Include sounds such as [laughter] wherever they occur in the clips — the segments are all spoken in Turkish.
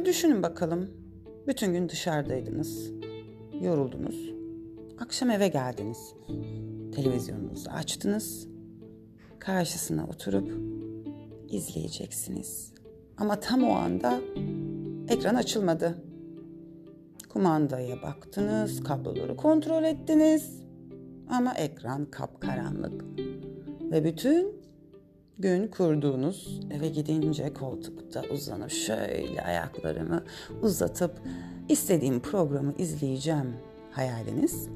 Şimdi düşünün bakalım. Bütün gün dışarıdaydınız. Yoruldunuz. Akşam eve geldiniz. Televizyonunuzu açtınız. Karşısına oturup izleyeceksiniz. Ama tam o anda ekran açılmadı. Kumandaya baktınız, kabloları kontrol ettiniz. Ama ekran kapkaranlık. Ve bütün gün kurduğunuz eve gidince koltukta uzanıp şöyle ayaklarımı uzatıp istediğim programı izleyeceğim hayaliniz.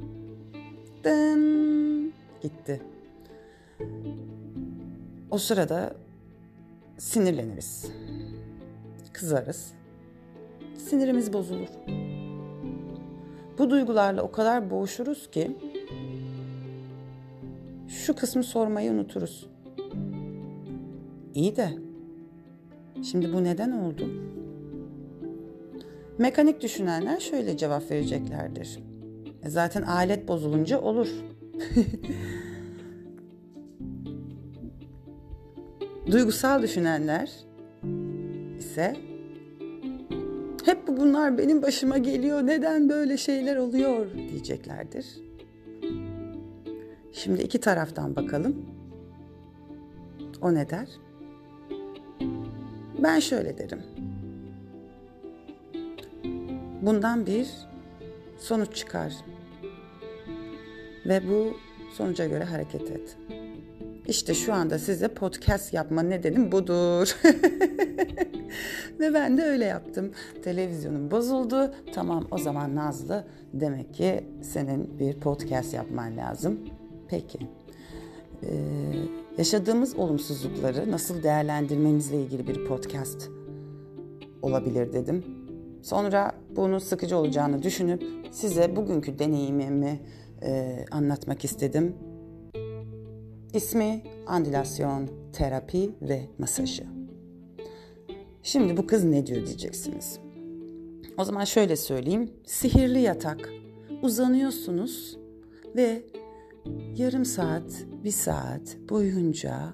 Dın gitti. O sırada sinirleniriz. Kızarız. Sinirimiz bozulur. Bu duygularla o kadar boğuşuruz ki şu kısmı sormayı unuturuz. İyi de şimdi bu neden oldu? Mekanik düşünenler şöyle cevap vereceklerdir. E zaten alet bozulunca olur. [laughs] Duygusal düşünenler ise hep bunlar benim başıma geliyor. Neden böyle şeyler oluyor diyeceklerdir. Şimdi iki taraftan bakalım. O ne der? Ben şöyle derim. Bundan bir sonuç çıkar. Ve bu sonuca göre hareket et. İşte şu anda size podcast yapma nedenim budur. [laughs] Ve ben de öyle yaptım. Televizyonum bozuldu. Tamam o zaman Nazlı demek ki senin bir podcast yapman lazım. Peki. Ee, yaşadığımız olumsuzlukları nasıl değerlendirmemizle ilgili bir podcast olabilir dedim. Sonra bunun sıkıcı olacağını düşünüp size bugünkü deneyimimi e, anlatmak istedim. İsmi andilasyon, terapi ve masajı. Şimdi bu kız ne diyor diyeceksiniz. O zaman şöyle söyleyeyim. Sihirli yatak. Uzanıyorsunuz ve yarım saat, bir saat boyunca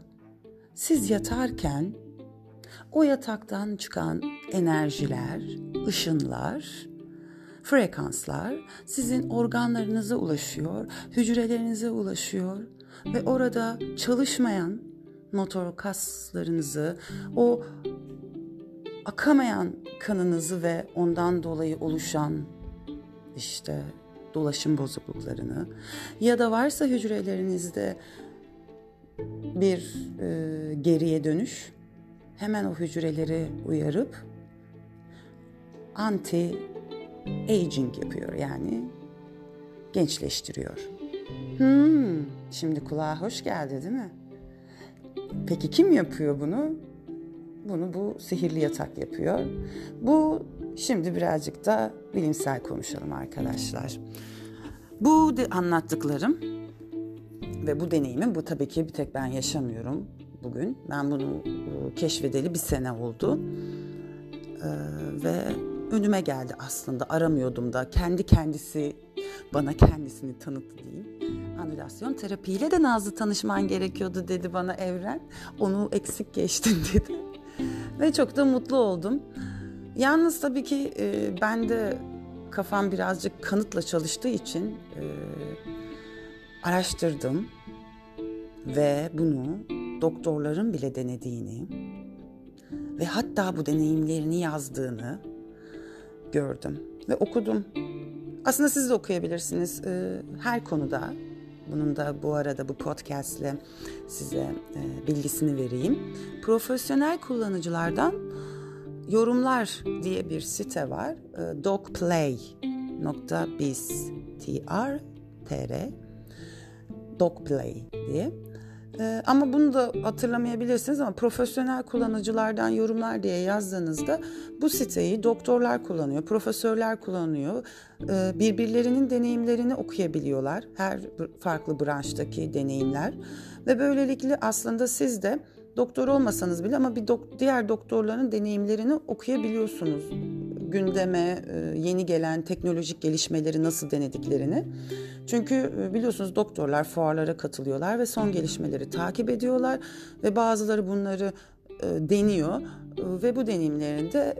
siz yatarken o yataktan çıkan enerjiler, ışınlar, frekanslar sizin organlarınıza ulaşıyor, hücrelerinize ulaşıyor ve orada çalışmayan motor kaslarınızı, o akamayan kanınızı ve ondan dolayı oluşan işte dolaşım bozukluklarını ya da varsa hücrelerinizde bir e, geriye dönüş hemen o hücreleri uyarıp anti aging yapıyor yani gençleştiriyor. Hmm, şimdi kulağa hoş geldi değil mi? Peki kim yapıyor bunu? Bunu bu sihirli yatak yapıyor. Bu şimdi birazcık da bilimsel konuşalım arkadaşlar. Bu de anlattıklarım ve bu deneyimi bu tabii ki bir tek ben yaşamıyorum bugün. Ben bunu e, keşfedeli bir sene oldu. Ee, ve önüme geldi aslında aramıyordum da kendi kendisi bana kendisini tanıttı diyeyim. Anülasyon terapiyle de Nazlı tanışman gerekiyordu dedi bana Evren. Onu eksik geçtin [laughs] dedi. Ve çok da mutlu oldum. Yalnız tabii ki e, ben de kafam birazcık kanıtla çalıştığı için e, araştırdım ve bunu doktorların bile denediğini ve hatta bu deneyimlerini yazdığını gördüm ve okudum. Aslında siz de okuyabilirsiniz e, her konuda. Bunun da bu arada bu podcast ile size e, bilgisini vereyim. Profesyonel kullanıcılardan yorumlar diye bir site var. E, dogplay.biz tr tr dogplay diye. Ee, ama bunu da hatırlamayabilirsiniz ama profesyonel kullanıcılardan yorumlar diye yazdığınızda bu siteyi doktorlar kullanıyor, profesörler kullanıyor. Ee, birbirlerinin deneyimlerini okuyabiliyorlar. Her farklı branştaki deneyimler ve böylelikle aslında siz de doktor olmasanız bile ama bir dok- diğer doktorların deneyimlerini okuyabiliyorsunuz. Gündeme e, yeni gelen teknolojik gelişmeleri nasıl denediklerini. Çünkü e, biliyorsunuz doktorlar fuarlara katılıyorlar ve son gelişmeleri takip ediyorlar ve bazıları bunları e, deniyor ve bu deneyimlerini de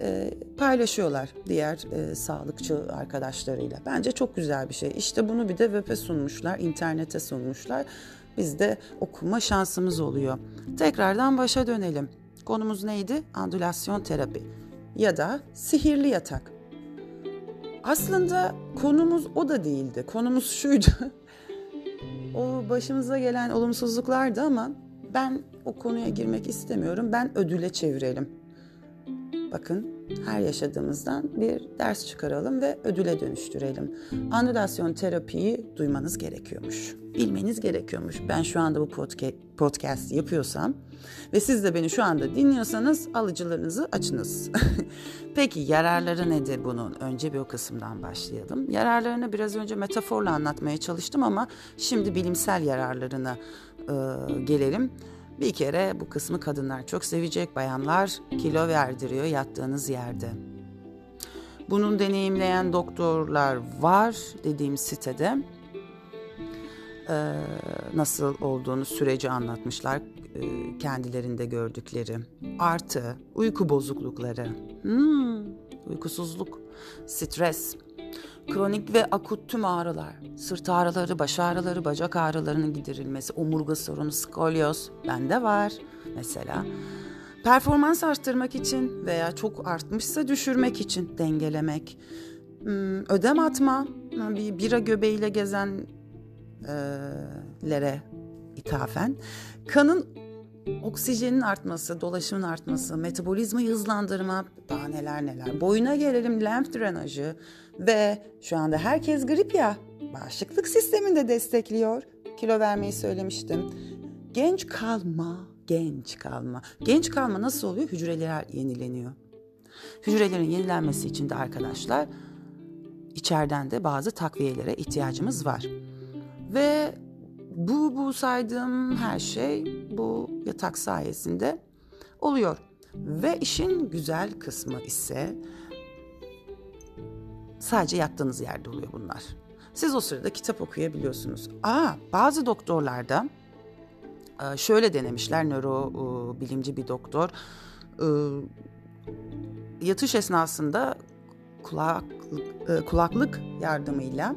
paylaşıyorlar diğer sağlıkçı arkadaşlarıyla. Bence çok güzel bir şey. İşte bunu bir de web'e sunmuşlar, internete sunmuşlar. Biz de okuma şansımız oluyor. Tekrardan başa dönelim. Konumuz neydi? Andülasyon terapi ya da sihirli yatak. Aslında konumuz o da değildi. Konumuz şuydu. [laughs] o başımıza gelen olumsuzluklardı ama ben o konuya girmek istemiyorum. Ben ödüle çevirelim. Bakın her yaşadığımızdan bir ders çıkaralım ve ödüle dönüştürelim. Anülasyon terapiyi duymanız gerekiyormuş. Bilmeniz gerekiyormuş. Ben şu anda bu podcast yapıyorsam ve siz de beni şu anda dinliyorsanız alıcılarınızı açınız. [laughs] Peki yararları nedir bunun? Önce bir o kısımdan başlayalım. Yararlarını biraz önce metaforla anlatmaya çalıştım ama şimdi bilimsel yararlarına e, gelelim. Bir kere bu kısmı kadınlar çok sevecek. Bayanlar kilo verdiriyor yattığınız yerde. Bunun deneyimleyen doktorlar var dediğim sitede. Ee, nasıl olduğunu süreci anlatmışlar e, kendilerinde gördükleri. Artı uyku bozuklukları, hmm, uykusuzluk, stres, Kronik ve akut tüm ağrılar, sırt ağrıları, baş ağrıları, bacak ağrılarının giderilmesi, omurga sorunu, skolyoz bende var mesela. Performans arttırmak için veya çok artmışsa düşürmek için dengelemek. Hmm, ödem atma, bir bira göbeğiyle gezenlere ithafen. Kanın oksijenin artması, dolaşımın artması, metabolizmayı hızlandırma, daha neler neler. Boyuna gelelim lenf drenajı ve şu anda herkes grip ya, bağışıklık sistemini de destekliyor. Kilo vermeyi söylemiştim. Genç kalma, genç kalma. Genç kalma nasıl oluyor? Hücreler yenileniyor. Hücrelerin yenilenmesi için de arkadaşlar içeriden de bazı takviyelere ihtiyacımız var. Ve bu bu saydığım her şey bu yatak sayesinde oluyor. Ve işin güzel kısmı ise sadece yattığınız yerde oluyor bunlar. Siz o sırada kitap okuyabiliyorsunuz. Aa, bazı doktorlarda e, şöyle denemişler nöro e, bilimci bir doktor e, yatış esnasında kulak kulaklık yardımıyla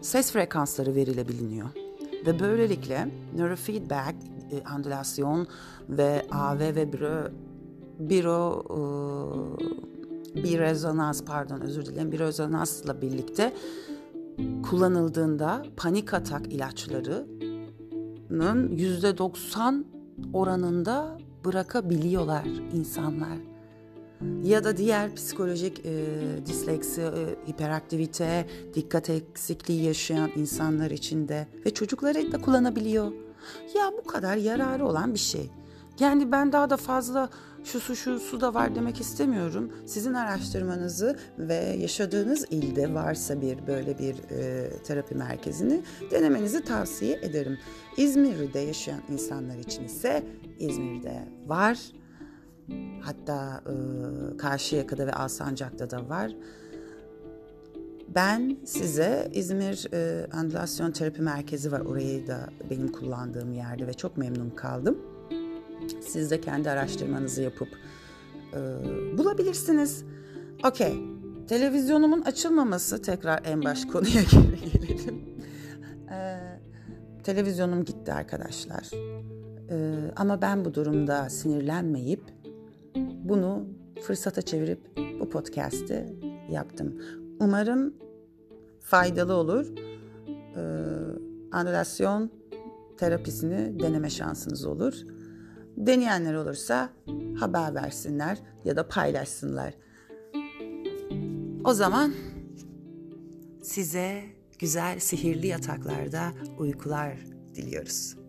ses frekansları verilebiliyor ve böylelikle neurofeedback, e, andülasyon ve AV ve biro, biro e, bir rezonans pardon özür dilerim bir rezonansla birlikte kullanıldığında panik atak ilaçlarının yüzde 90 oranında bırakabiliyorlar insanlar ya da diğer psikolojik e, disleksi, e, hiperaktivite, dikkat eksikliği yaşayan insanlar için de ve çocukları da kullanabiliyor. Ya bu kadar yararı olan bir şey. Yani ben daha da fazla şu su şu su da var demek istemiyorum. Sizin araştırmanızı ve yaşadığınız ilde varsa bir böyle bir e, terapi merkezini denemenizi tavsiye ederim. İzmir'de yaşayan insanlar için ise İzmir'de var Hatta e, Karşıyaka'da ve Alsancak'ta da var. Ben size İzmir e, Andülasyon Terapi Merkezi var. Orayı da benim kullandığım yerde ve çok memnun kaldım. Siz de kendi araştırmanızı yapıp e, bulabilirsiniz. Okey. Televizyonumun açılmaması tekrar en baş [laughs] konuya gelelim. Ee, televizyonum gitti arkadaşlar. Ee, ama ben bu durumda sinirlenmeyip bunu fırsata çevirip bu podcast'i yaptım. Umarım faydalı olur. Ee, anülasyon terapisini deneme şansınız olur. Deneyenler olursa haber versinler ya da paylaşsınlar. O zaman size güzel sihirli yataklarda uykular diliyoruz.